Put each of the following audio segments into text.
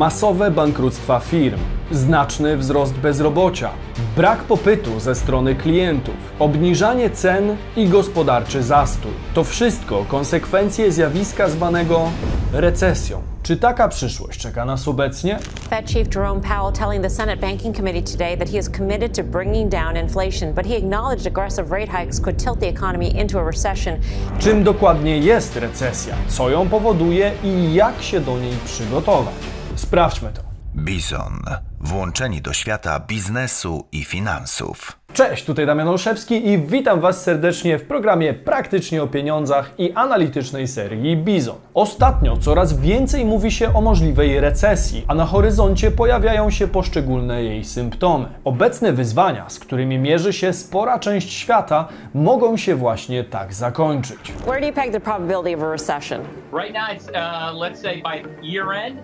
masowe bankructwa firm, znaczny wzrost bezrobocia, brak popytu ze strony klientów, obniżanie cen i gospodarczy zastój. To wszystko konsekwencje zjawiska zwanego recesją. Czy taka przyszłość czeka nas obecnie? Fed Chief Jerome Powell telling the Senate Banking Committee today that he is committed to bringing down inflation, but he acknowledged aggressive rate hikes could tilt the economy into a recession. Czym dokładnie jest recesja, co ją powoduje i jak się do niej przygotować? Sprawdźmy to. Bizon. Włączeni do świata biznesu i finansów. Cześć, tutaj Damian Olszewski i witam Was serdecznie w programie Praktycznie o Pieniądzach i analitycznej serii Bizon. Ostatnio coraz więcej mówi się o możliwej recesji, a na horyzoncie pojawiają się poszczególne jej symptomy. Obecne wyzwania, z którymi mierzy się spora część świata, mogą się właśnie tak zakończyć. Where do you peg the probability of a recession? Right now, it's uh, let's say by year end,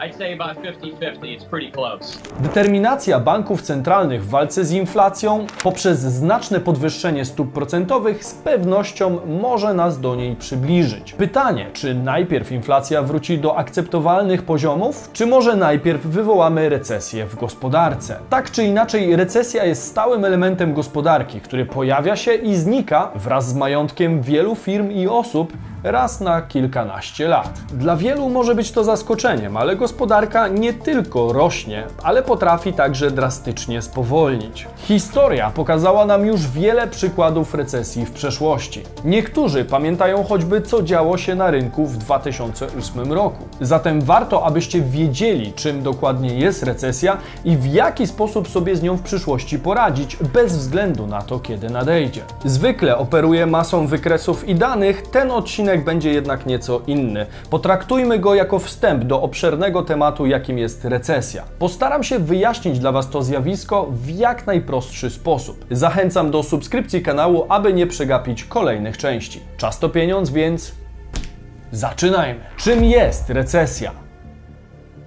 I'd say about 50-50. It's pretty close. Determinacja banków centralnych w walce z inflacją poprzez znaczne podwyższenie stóp procentowych z pewnością może nas do niej przybliżyć. Pytanie, czy najpierw inflacja wróci do akceptowalnych poziomów, czy może najpierw wywołamy recesję w gospodarce? Tak czy inaczej, recesja jest stałym elementem gospodarki, który pojawia się i znika wraz z majątkiem wielu firm i osób, raz na kilkanaście lat. Dla wielu może być to zaskoczeniem, ale gospodarka nie tylko rośnie, ale potrafi także drastycznie spowolnić. Historia pokazała nam już wiele przykładów recesji w przeszłości. Niektórzy pamiętają choćby co działo się na rynku w 2008 roku. Zatem warto, abyście wiedzieli, czym dokładnie jest recesja i w jaki sposób sobie z nią w przyszłości poradzić, bez względu na to, kiedy nadejdzie. Zwykle operuję masą wykresów i danych, ten odcinek będzie jednak nieco inny. Potraktujmy go jako wstęp do obszernego tematu, jakim jest recesja. Postaram się wyjaśnić dla Was to zjawisko w jak najprostszy sposób. Zachęcam do subskrypcji kanału, aby nie przegapić kolejnych części. Czas to pieniądz, więc zaczynajmy. Czym jest recesja?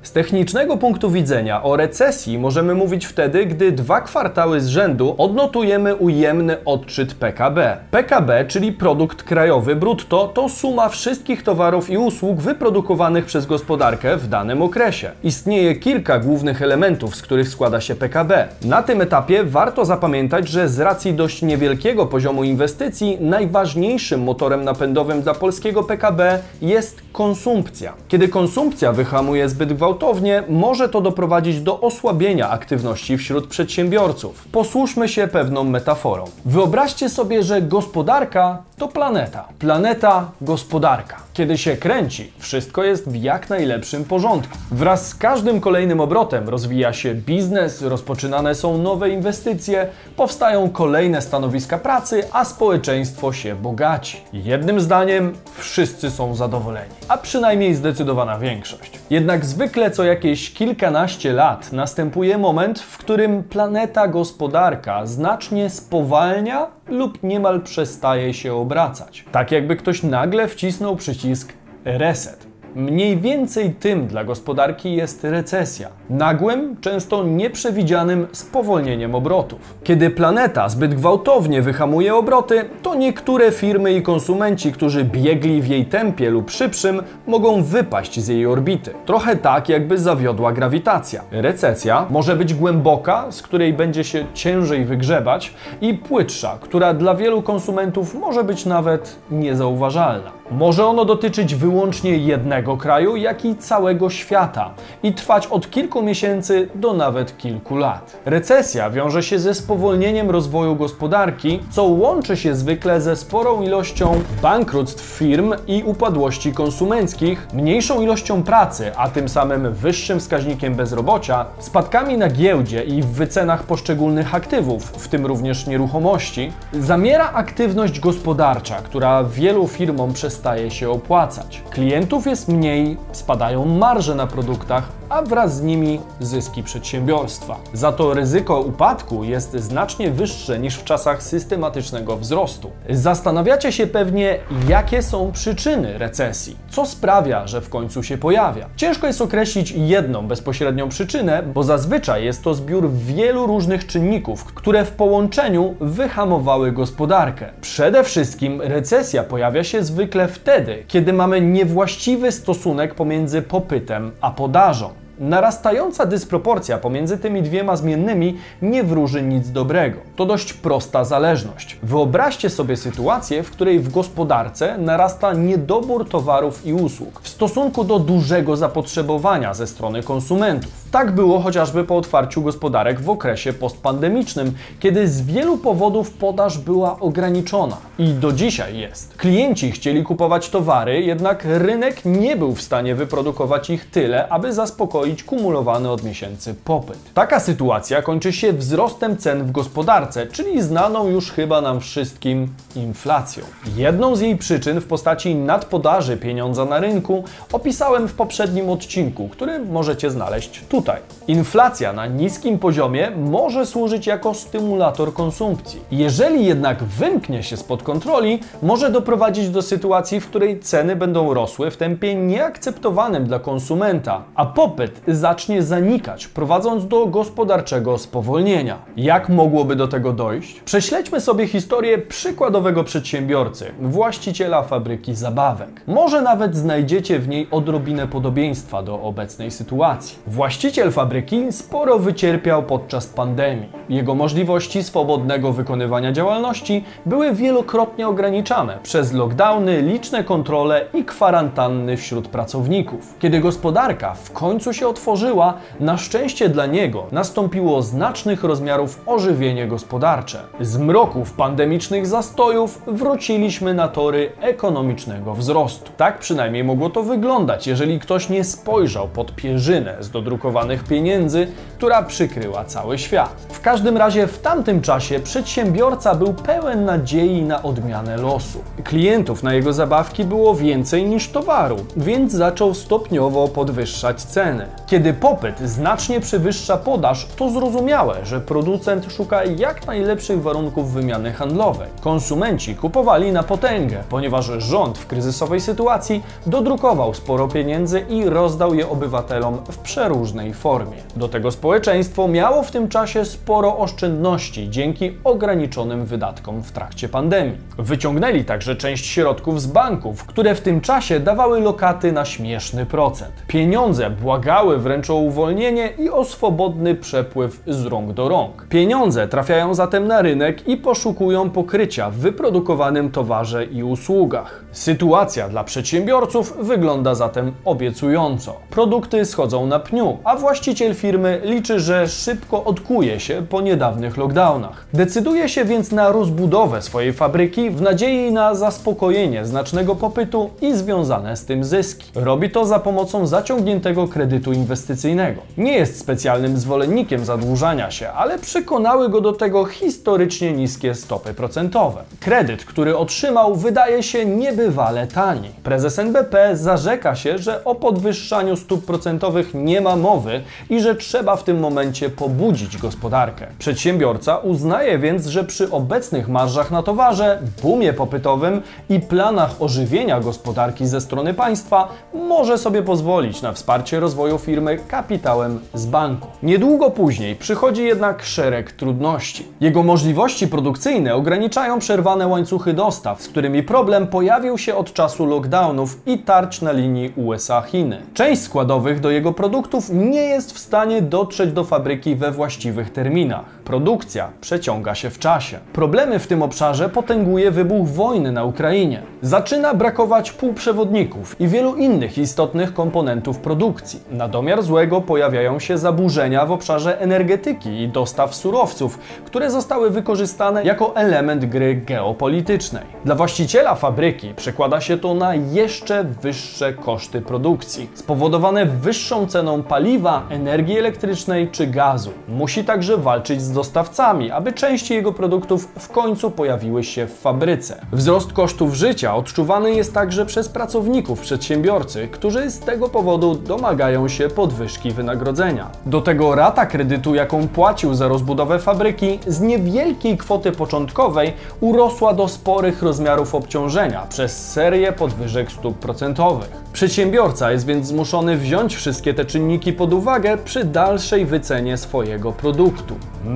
Z technicznego punktu widzenia o recesji możemy mówić wtedy, gdy dwa kwartały z rzędu odnotujemy ujemny odczyt PKB. PKB, czyli produkt krajowy brutto, to suma wszystkich towarów i usług wyprodukowanych przez gospodarkę w danym okresie. Istnieje kilka głównych elementów, z których składa się PKB. Na tym etapie warto zapamiętać, że z racji dość niewielkiego poziomu inwestycji, najważniejszym motorem napędowym dla polskiego PKB jest konsumpcja. Kiedy konsumpcja wyhamuje zbyt gwałtownie, gwałtownie, może to doprowadzić do osłabienia aktywności wśród przedsiębiorców. Posłuszmy się pewną metaforą. Wyobraźcie sobie, że gospodarka to planeta. Planeta gospodarka. Kiedy się kręci, wszystko jest w jak najlepszym porządku. Wraz z każdym kolejnym obrotem rozwija się biznes, rozpoczynane są nowe inwestycje, powstają kolejne stanowiska pracy, a społeczeństwo się bogaci. Jednym zdaniem, wszyscy są zadowoleni, a przynajmniej zdecydowana większość. Jednak zwykle co jakieś kilkanaście lat następuje moment, w którym planeta gospodarka znacznie spowalnia lub niemal przestaje się obracać. Tak jakby ktoś nagle wcisnął przycisk reset. Mniej więcej tym dla gospodarki jest recesja. Nagłym, często nieprzewidzianym spowolnieniem obrotów. Kiedy planeta zbyt gwałtownie wyhamuje obroty, to niektóre firmy i konsumenci, którzy biegli w jej tempie lub szybszym, mogą wypaść z jej orbity. Trochę tak, jakby zawiodła grawitacja. Recesja może być głęboka, z której będzie się ciężej wygrzebać, i płytsza, która dla wielu konsumentów może być nawet niezauważalna. Może ono dotyczyć wyłącznie jednego kraju, jak i całego świata i trwać od kilku miesięcy do nawet kilku lat. Recesja wiąże się ze spowolnieniem rozwoju gospodarki, co łączy się zwykle ze sporą ilością bankructw firm i upadłości konsumenckich, mniejszą ilością pracy, a tym samym wyższym wskaźnikiem bezrobocia, spadkami na giełdzie i w wycenach poszczególnych aktywów, w tym również nieruchomości, zamiera aktywność gospodarcza, która wielu firmom przestaje się opłacać. Klientów jest mniej, spadają marże na produktach, a wraz z nimi zyski przedsiębiorstwa. Za to ryzyko upadku jest znacznie wyższe niż w czasach systematycznego wzrostu. Zastanawiacie się pewnie, jakie są przyczyny recesji, co sprawia, że w końcu się pojawia. Ciężko jest określić jedną bezpośrednią przyczynę, bo zazwyczaj jest to zbiór wielu różnych czynników, które w połączeniu wyhamowały gospodarkę. Przede wszystkim recesja pojawia się zwykle wtedy, kiedy mamy niewłaściwy stosunek pomiędzy popytem a podażą. Narastająca dysproporcja pomiędzy tymi dwiema zmiennymi nie wróży nic dobrego. To dość prosta zależność. Wyobraźcie sobie sytuację, w której w gospodarce narasta niedobór towarów i usług w stosunku do dużego zapotrzebowania ze strony konsumentów. Tak było chociażby po otwarciu gospodarek w okresie postpandemicznym, kiedy z wielu powodów podaż była ograniczona i do dzisiaj jest. Klienci chcieli kupować towary, jednak rynek nie był w stanie wyprodukować ich tyle, aby zaspokoić kumulowany od miesięcy popyt. Taka sytuacja kończy się wzrostem cen w gospodarce, czyli znaną już chyba nam wszystkim inflacją. Jedną z jej przyczyn w postaci nadpodaży pieniądza na rynku opisałem w poprzednim odcinku, który możecie znaleźć tutaj. Inflacja na niskim poziomie może służyć jako stymulator konsumpcji. Jeżeli jednak wymknie się spod kontroli, może doprowadzić do sytuacji, w której ceny będą rosły w tempie nieakceptowanym dla konsumenta, a popyt zacznie zanikać, prowadząc do gospodarczego spowolnienia. Jak mogłoby do tego dojść? Prześledźmy sobie historię przykładowego przedsiębiorcy, właściciela fabryki zabawek. Może nawet znajdziecie w niej odrobinę podobieństwa do obecnej sytuacji. Właściciel fabryki sporo wycierpiał podczas pandemii. Jego możliwości swobodnego wykonywania działalności były wielokrotnie ograniczane przez lockdowny, liczne kontrole i kwarantanny wśród pracowników. Kiedy gospodarka w końcu się otworzyła, na szczęście dla niego nastąpiło znacznych rozmiarów ożywienie gospodarcze. Z mroków pandemicznych zastojów wróciliśmy na tory ekonomicznego wzrostu. Tak przynajmniej mogło to wyglądać, jeżeli ktoś nie spojrzał pod pierzynę z dodrukowanych pieniędzy, która przykryła cały świat. W każdym razie w tamtym czasie przedsiębiorca był pełen nadziei na odmianę losu. Klientów na jego zabawki było więcej niż towaru, więc zaczął stopniowo podwyższać ceny. Kiedy popyt znacznie przewyższa podaż, to zrozumiałe, że producent szuka jak najlepszych warunków wymiany handlowej. Konsumenci kupowali na potęgę, ponieważ rząd w kryzysowej sytuacji dodrukował sporo pieniędzy i rozdał je obywatelom w przeróżnej formie. Do tego społeczeństwo miało w tym czasie sporo oszczędności dzięki ograniczonym wydatkom w trakcie pandemii. Wyciągnęli także część środków z banków, które w tym czasie dawały lokaty na śmieszny procent. Pieniądze błagały wręcz o uwolnienie i o swobodny przepływ z rąk do rąk. Pieniądze trafiają zatem na rynek i poszukują pokrycia w wyprodukowanym towarze i usługach. Sytuacja dla przedsiębiorców wygląda zatem obiecująco. Produkty schodzą na pniu, a właściciel firmy liczy, że szybko odkuje się po niedawnych lockdownach. Decyduje się więc na rozbudowę swojej fabryki w nadziei na zaspokojenie znacznego popytu i związane z tym zyski. Robi to za pomocą zaciągniętego kredytu inwestycyjnego. Nie jest specjalnym zwolennikiem zadłużania się, ale przekonały go do tego historycznie niskie stopy procentowe. Kredyt, który otrzymał, wydaje się niebywale tani. Prezes NBP zarzeka się, że o podwyższaniu stóp procentowych nie ma mowy i że trzeba w tym momencie pobudzić gospodarkę. Przedsiębiorca uznaje więc, że przy obecnych marżach na towarze, boomie popytowym i planach ożywienia gospodarki ze strony państwa może sobie pozwolić na wsparcie rozwoju firmy kapitałem z banku. Niedługo później przychodzi jednak szereg trudności. Jego możliwości produkcyjne ograniczają przerwane łańcuchy dostaw, z którymi problem pojawił się od czasu lockdownów i tarć na linii USA-Chiny. Część składowych do jego produktów nie jest w stanie dotrzeć do fabryki we właściwych terminach. Produkcja przeciąga się w czasie. Problemy w tym obszarze potęguje wybuch wojny na Ukrainie. Zaczyna brakować półprzewodników i wielu innych istotnych komponentów produkcji. Na domiar złego pojawiają się zaburzenia w obszarze energetyki i dostaw surowców, które zostały wykorzystane jako element gry geopolitycznej. Dla właściciela fabryki przekłada się to na jeszcze wyższe koszty produkcji, spowodowane wyższą ceną paliwa, energii elektrycznej czy gazu. Musi także walczyć z dostawcami, aby części jego produktów w końcu pojawiły się w fabryce. Wzrost kosztów życia odczuwany jest także przez pracowników przedsiębiorcy, którzy z tego powodu domagają się podwyżki wynagrodzenia. Do tego rata kredytu, jaką płacił za rozbudowę fabryki, z niewielkiej kwoty początkowej urosła do sporych rozmiarów obciążenia przez serię podwyżek stóp procentowych. Przedsiębiorca jest więc zmuszony wziąć wszystkie te czynniki pod uwagę przy dalszej wycenie swojego produktu.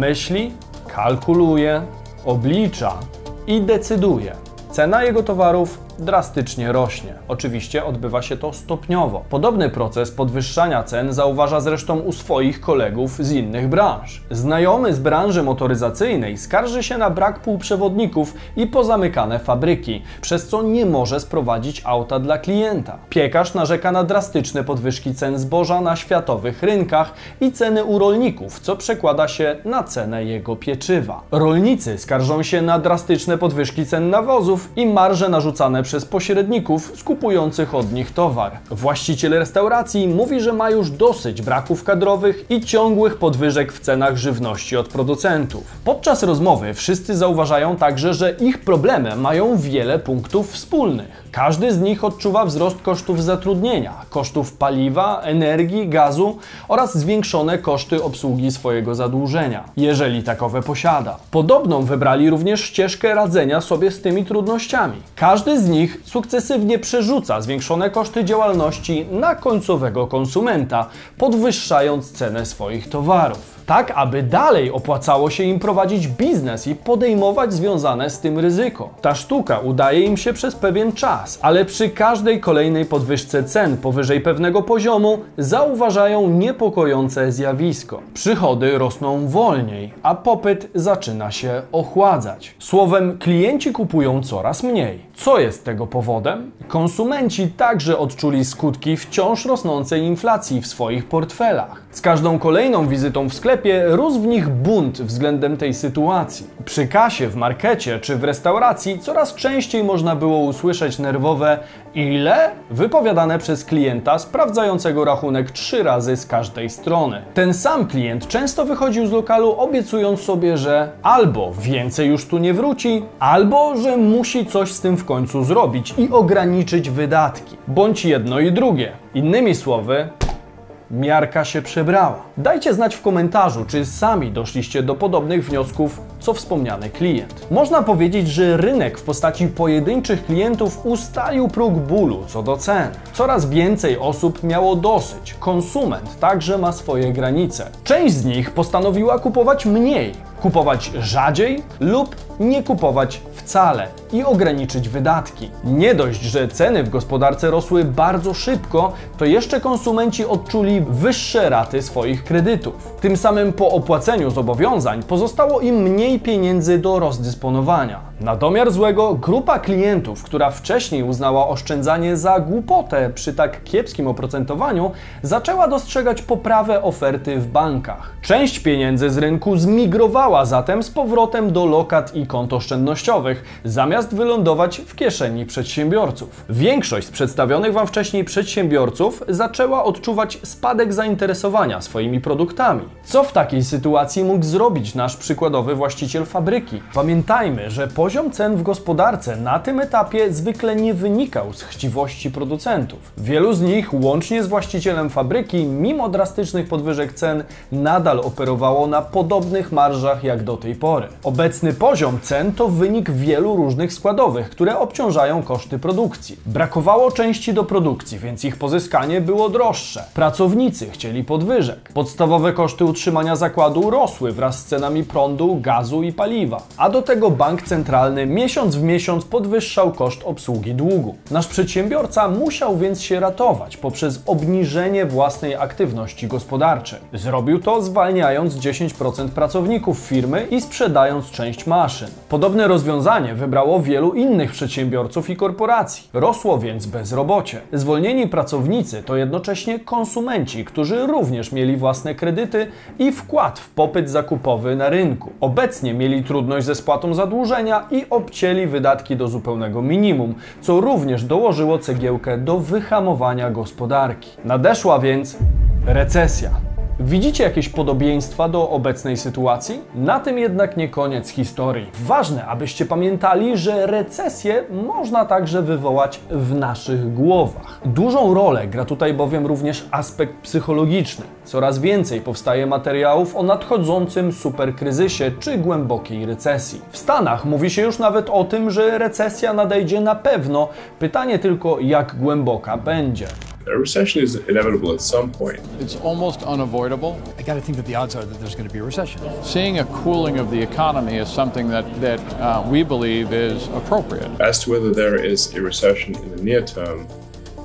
Myśli, kalkuluje, oblicza i decyduje. Cena jego towarów drastycznie rośnie. Oczywiście odbywa się to stopniowo. Podobny proces podwyższania cen zauważa zresztą u swoich kolegów z innych branż. Znajomy z branży motoryzacyjnej skarży się na brak półprzewodników i pozamykane fabryki, przez co nie może sprowadzić auta dla klienta. Piekarz narzeka na drastyczne podwyżki cen zboża na światowych rynkach i ceny u rolników, co przekłada się na cenę jego pieczywa. Rolnicy skarżą się na drastyczne podwyżki cen nawozów i marże narzucane przez pośredników skupujących od nich towar. Właściciel restauracji mówi, że ma już dosyć braków kadrowych i ciągłych podwyżek w cenach żywności od producentów. Podczas rozmowy wszyscy zauważają także, że ich problemy mają wiele punktów wspólnych. Każdy z nich odczuwa wzrost kosztów zatrudnienia, kosztów paliwa, energii, gazu oraz zwiększone koszty obsługi swojego zadłużenia, jeżeli takowe posiada. Podobną wybrali również ścieżkę radzenia sobie z tymi trudnościami. Każdy z nich sukcesywnie przerzuca zwiększone koszty działalności na końcowego konsumenta, podwyższając cenę swoich towarów tak aby dalej opłacało się im prowadzić biznes i podejmować związane z tym ryzyko. Ta sztuka udaje im się przez pewien czas, ale przy każdej kolejnej podwyżce cen powyżej pewnego poziomu zauważają niepokojące zjawisko. Przychody rosną wolniej, a popyt zaczyna się ochładzać. Słowem, klienci kupują coraz mniej. Co jest tego powodem? Konsumenci także odczuli skutki wciąż rosnącej inflacji w swoich portfelach. Z każdą kolejną wizytą w sklepie rósł w nich bunt względem tej sytuacji. Przy kasie, w markecie czy w restauracji coraz częściej można było usłyszeć nerwowe ile wypowiadane przez klienta sprawdzającego rachunek trzy razy z każdej strony. Ten sam klient często wychodził z lokalu obiecując sobie, że albo więcej już tu nie wróci, albo że musi coś z tym w końcu zrobić i ograniczyć wydatki. Bądź jedno i drugie. Innymi słowy, miarka się przebrała. Dajcie znać w komentarzu, czy sami doszliście do podobnych wniosków, co wspomniany klient. Można powiedzieć, że rynek w postaci pojedynczych klientów ustalił próg bólu co do cen. Coraz więcej osób miało dosyć. Konsument także ma swoje granice. Część z nich postanowiła kupować mniej, kupować rzadziej lub nie kupować wcale i ograniczyć wydatki. Nie dość, że ceny w gospodarce rosły bardzo szybko, to jeszcze konsumenci odczuli wyższe raty swoich kredytów. Tym samym po opłaceniu zobowiązań pozostało im mniej pieniędzy do rozdysponowania. Na domiar złego, grupa klientów, która wcześniej uznała oszczędzanie za głupotę przy tak kiepskim oprocentowaniu, zaczęła dostrzegać poprawę oferty w bankach. Część pieniędzy z rynku zmigrowała zatem z powrotem do lokat i kont oszczędnościowych, zamiast wylądować w kieszeni przedsiębiorców. Większość z przedstawionych Wam wcześniej przedsiębiorców zaczęła odczuwać spadek zainteresowania swoimi produktami. Co w takiej sytuacji mógł zrobić nasz przykładowy właściciel fabryki? Pamiętajmy, że poziom cen w gospodarce na tym etapie zwykle nie wynikał z chciwości producentów. Wielu z nich, łącznie z właścicielem fabryki, mimo drastycznych podwyżek cen, nadal operowało na podobnych marżach jak do tej pory. Obecny poziom cen to wynik wielu różnych składowych, które obciążają koszty produkcji. Brakowało części do produkcji, więc ich pozyskanie było droższe. Pracownicy chcieli podwyżek. Podstawowe koszty utrzymania zakładu rosły wraz z cenami prądu, gazu i paliwa. A do tego bank centralny miesiąc w miesiąc podwyższał koszt obsługi długu. Nasz przedsiębiorca musiał więc się ratować poprzez obniżenie własnej aktywności gospodarczej. Zrobił to zwalniając 10% pracowników firmy i sprzedając część maszyn. Podobne rozwiązanie wybrało wielu innych przedsiębiorców i korporacji. Rosło więc bezrobocie. Zwolnieni pracownicy to jednocześnie konsumenci, którzy również mieli własne kredyty i wkład w popyt zakupowy na rynku. Obecnie mieli trudność ze spłatą zadłużenia i obcięli wydatki do zupełnego minimum, co również dołożyło cegiełkę do wyhamowania gospodarki. Nadeszła więc recesja. Widzicie jakieś podobieństwa do obecnej sytuacji? Na tym jednak nie koniec historii. Ważne, abyście pamiętali, że recesję można także wywołać w naszych głowach. Dużą rolę gra tutaj bowiem również aspekt psychologiczny. Coraz więcej powstaje materiałów o nadchodzącym superkryzysie czy głębokiej recesji. W Stanach mówi się już nawet o tym, że recesja nadejdzie na pewno. Pytanie tylko, jak głęboka będzie. A recession is inevitable at some point. It's almost unavoidable. I got to think that the odds are that there's going to be a recession. Seeing a cooling of the economy is something that, that uh, we believe is appropriate. As to whether there is a recession in the near term,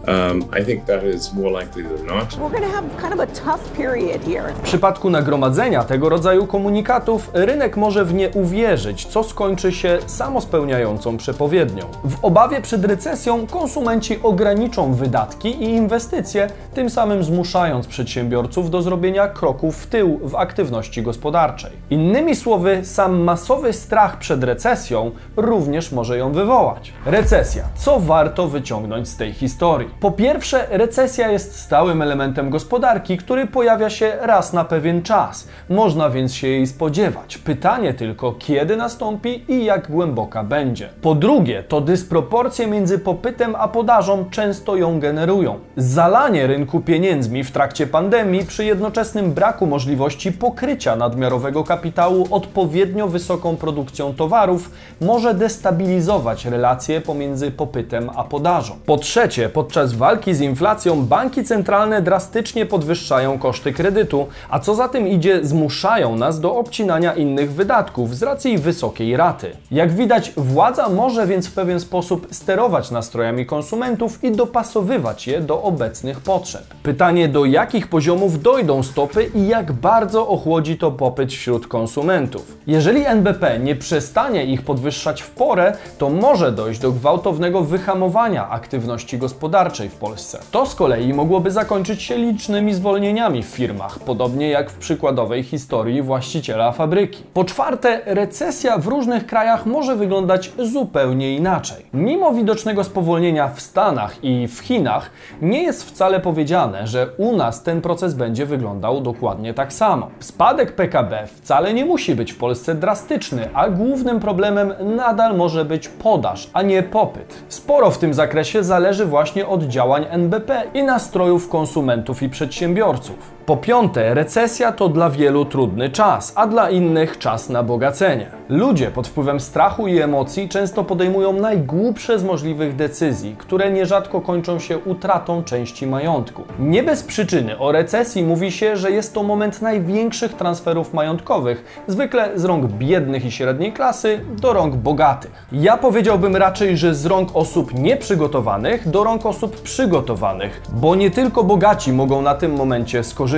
um, I think that is more likely than not. We're going to have kind of a tough period here. W przypadku nagromadzenia tego rodzaju komunikatów rynek może w nie uwierzyć, co skończy się samospełniającą przepowiednią. W obawie przed recesją konsumenci ograniczą wydatki i inwestycje, tym samym zmuszając przedsiębiorców do zrobienia kroków w tył w aktywności gospodarczej. Innymi słowy, sam masowy strach przed recesją również może ją wywołać. Recesja. Co warto wyciągnąć z tej historii? Po pierwsze, recesja jest stałym elementem gospodarki, który pojawia się raz na pewien czas. Można więc się jej spodziewać. Pytanie tylko, kiedy nastąpi i jak głęboka będzie. Po drugie, to dysproporcje między popytem a podażą często ją generują. Zalanie rynku pieniędzmi w trakcie pandemii przy jednoczesnym braku możliwości pokrycia nadmiarowego kapitału odpowiednio wysoką produkcją towarów może destabilizować relacje pomiędzy popytem a podażą. Po trzecie, podczas walki z inflacją banki centralne drastycznie podwyższają koszty kredytu, a co za tym idzie, zmuszają nas do obcinania innych wydatków z racji wysokiej raty. Jak widać, władza może więc w pewien sposób sterować nastrojami konsumentów i dopasowywać je do obecnych potrzeb. Pytanie, do jakich poziomów dojdą stopy i jak bardzo ochłodzi to popyt wśród konsumentów. Jeżeli NBP nie przestanie ich podwyższać w porę, to może dojść do gwałtownego wyhamowania aktywności gospodarczej w Polsce. To z kolei mogłoby zakończyć się licznymi zwolnieniami w firmach, podobnie jak w przykładowej historii właściciela fabryki. Po czwarte, recesja w różnych krajach może wyglądać zupełnie inaczej. Mimo widocznego spowolnienia w Stanach i w Chinach, nie jest wcale powiedziane, że u nas ten proces będzie wyglądał dokładnie tak samo. Spadek PKB wcale nie musi być w Polsce drastyczny, a głównym problemem nadal może być podaż, a nie popyt. Sporo w tym zakresie zależy właśnie od działań NBP i nastrojów konsumentów i przedsiębiorców. Po piąte, recesja to dla wielu trudny czas, a dla innych czas na bogacenie. Ludzie pod wpływem strachu i emocji często podejmują najgłupsze z możliwych decyzji, które nierzadko kończą się utratą części majątku. Nie bez przyczyny o recesji mówi się, że jest to moment największych transferów majątkowych, zwykle z rąk biednych i średniej klasy do rąk bogatych. Ja powiedziałbym raczej, że z rąk osób nieprzygotowanych do rąk osób przygotowanych, bo nie tylko bogaci mogą na tym momencie skorzystać.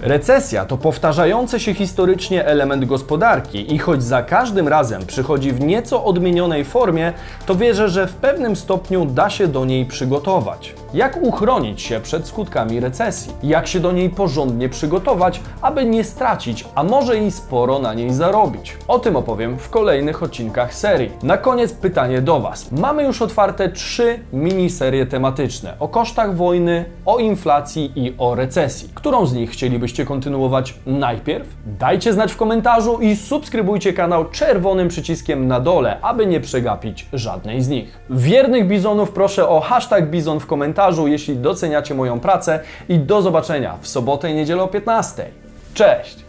Recesja to powtarzający się historycznie element gospodarki i choć za każdym razem przychodzi w nieco odmienionej formie, to wierzę, że w pewnym stopniu da się do niej przygotować. Jak uchronić się przed skutkami recesji? Jak się do niej porządnie przygotować, aby nie stracić, a może i sporo na niej zarobić? O tym opowiem w kolejnych odcinkach serii. Na koniec pytanie do Was. Mamy już otwarte trzy miniserie tematyczne o kosztach wojny, o inflacji i o recesji. Którą z nich chcielibyście kontynuować najpierw? Dajcie znać w komentarzu i subskrybujcie kanał czerwonym przyciskiem na dole, aby nie przegapić żadnej z nich. Wiernych bizonów proszę o hashtag bizon w komentarzu jeśli doceniacie moją pracę i do zobaczenia w sobotę i niedzielę o 15. Cześć!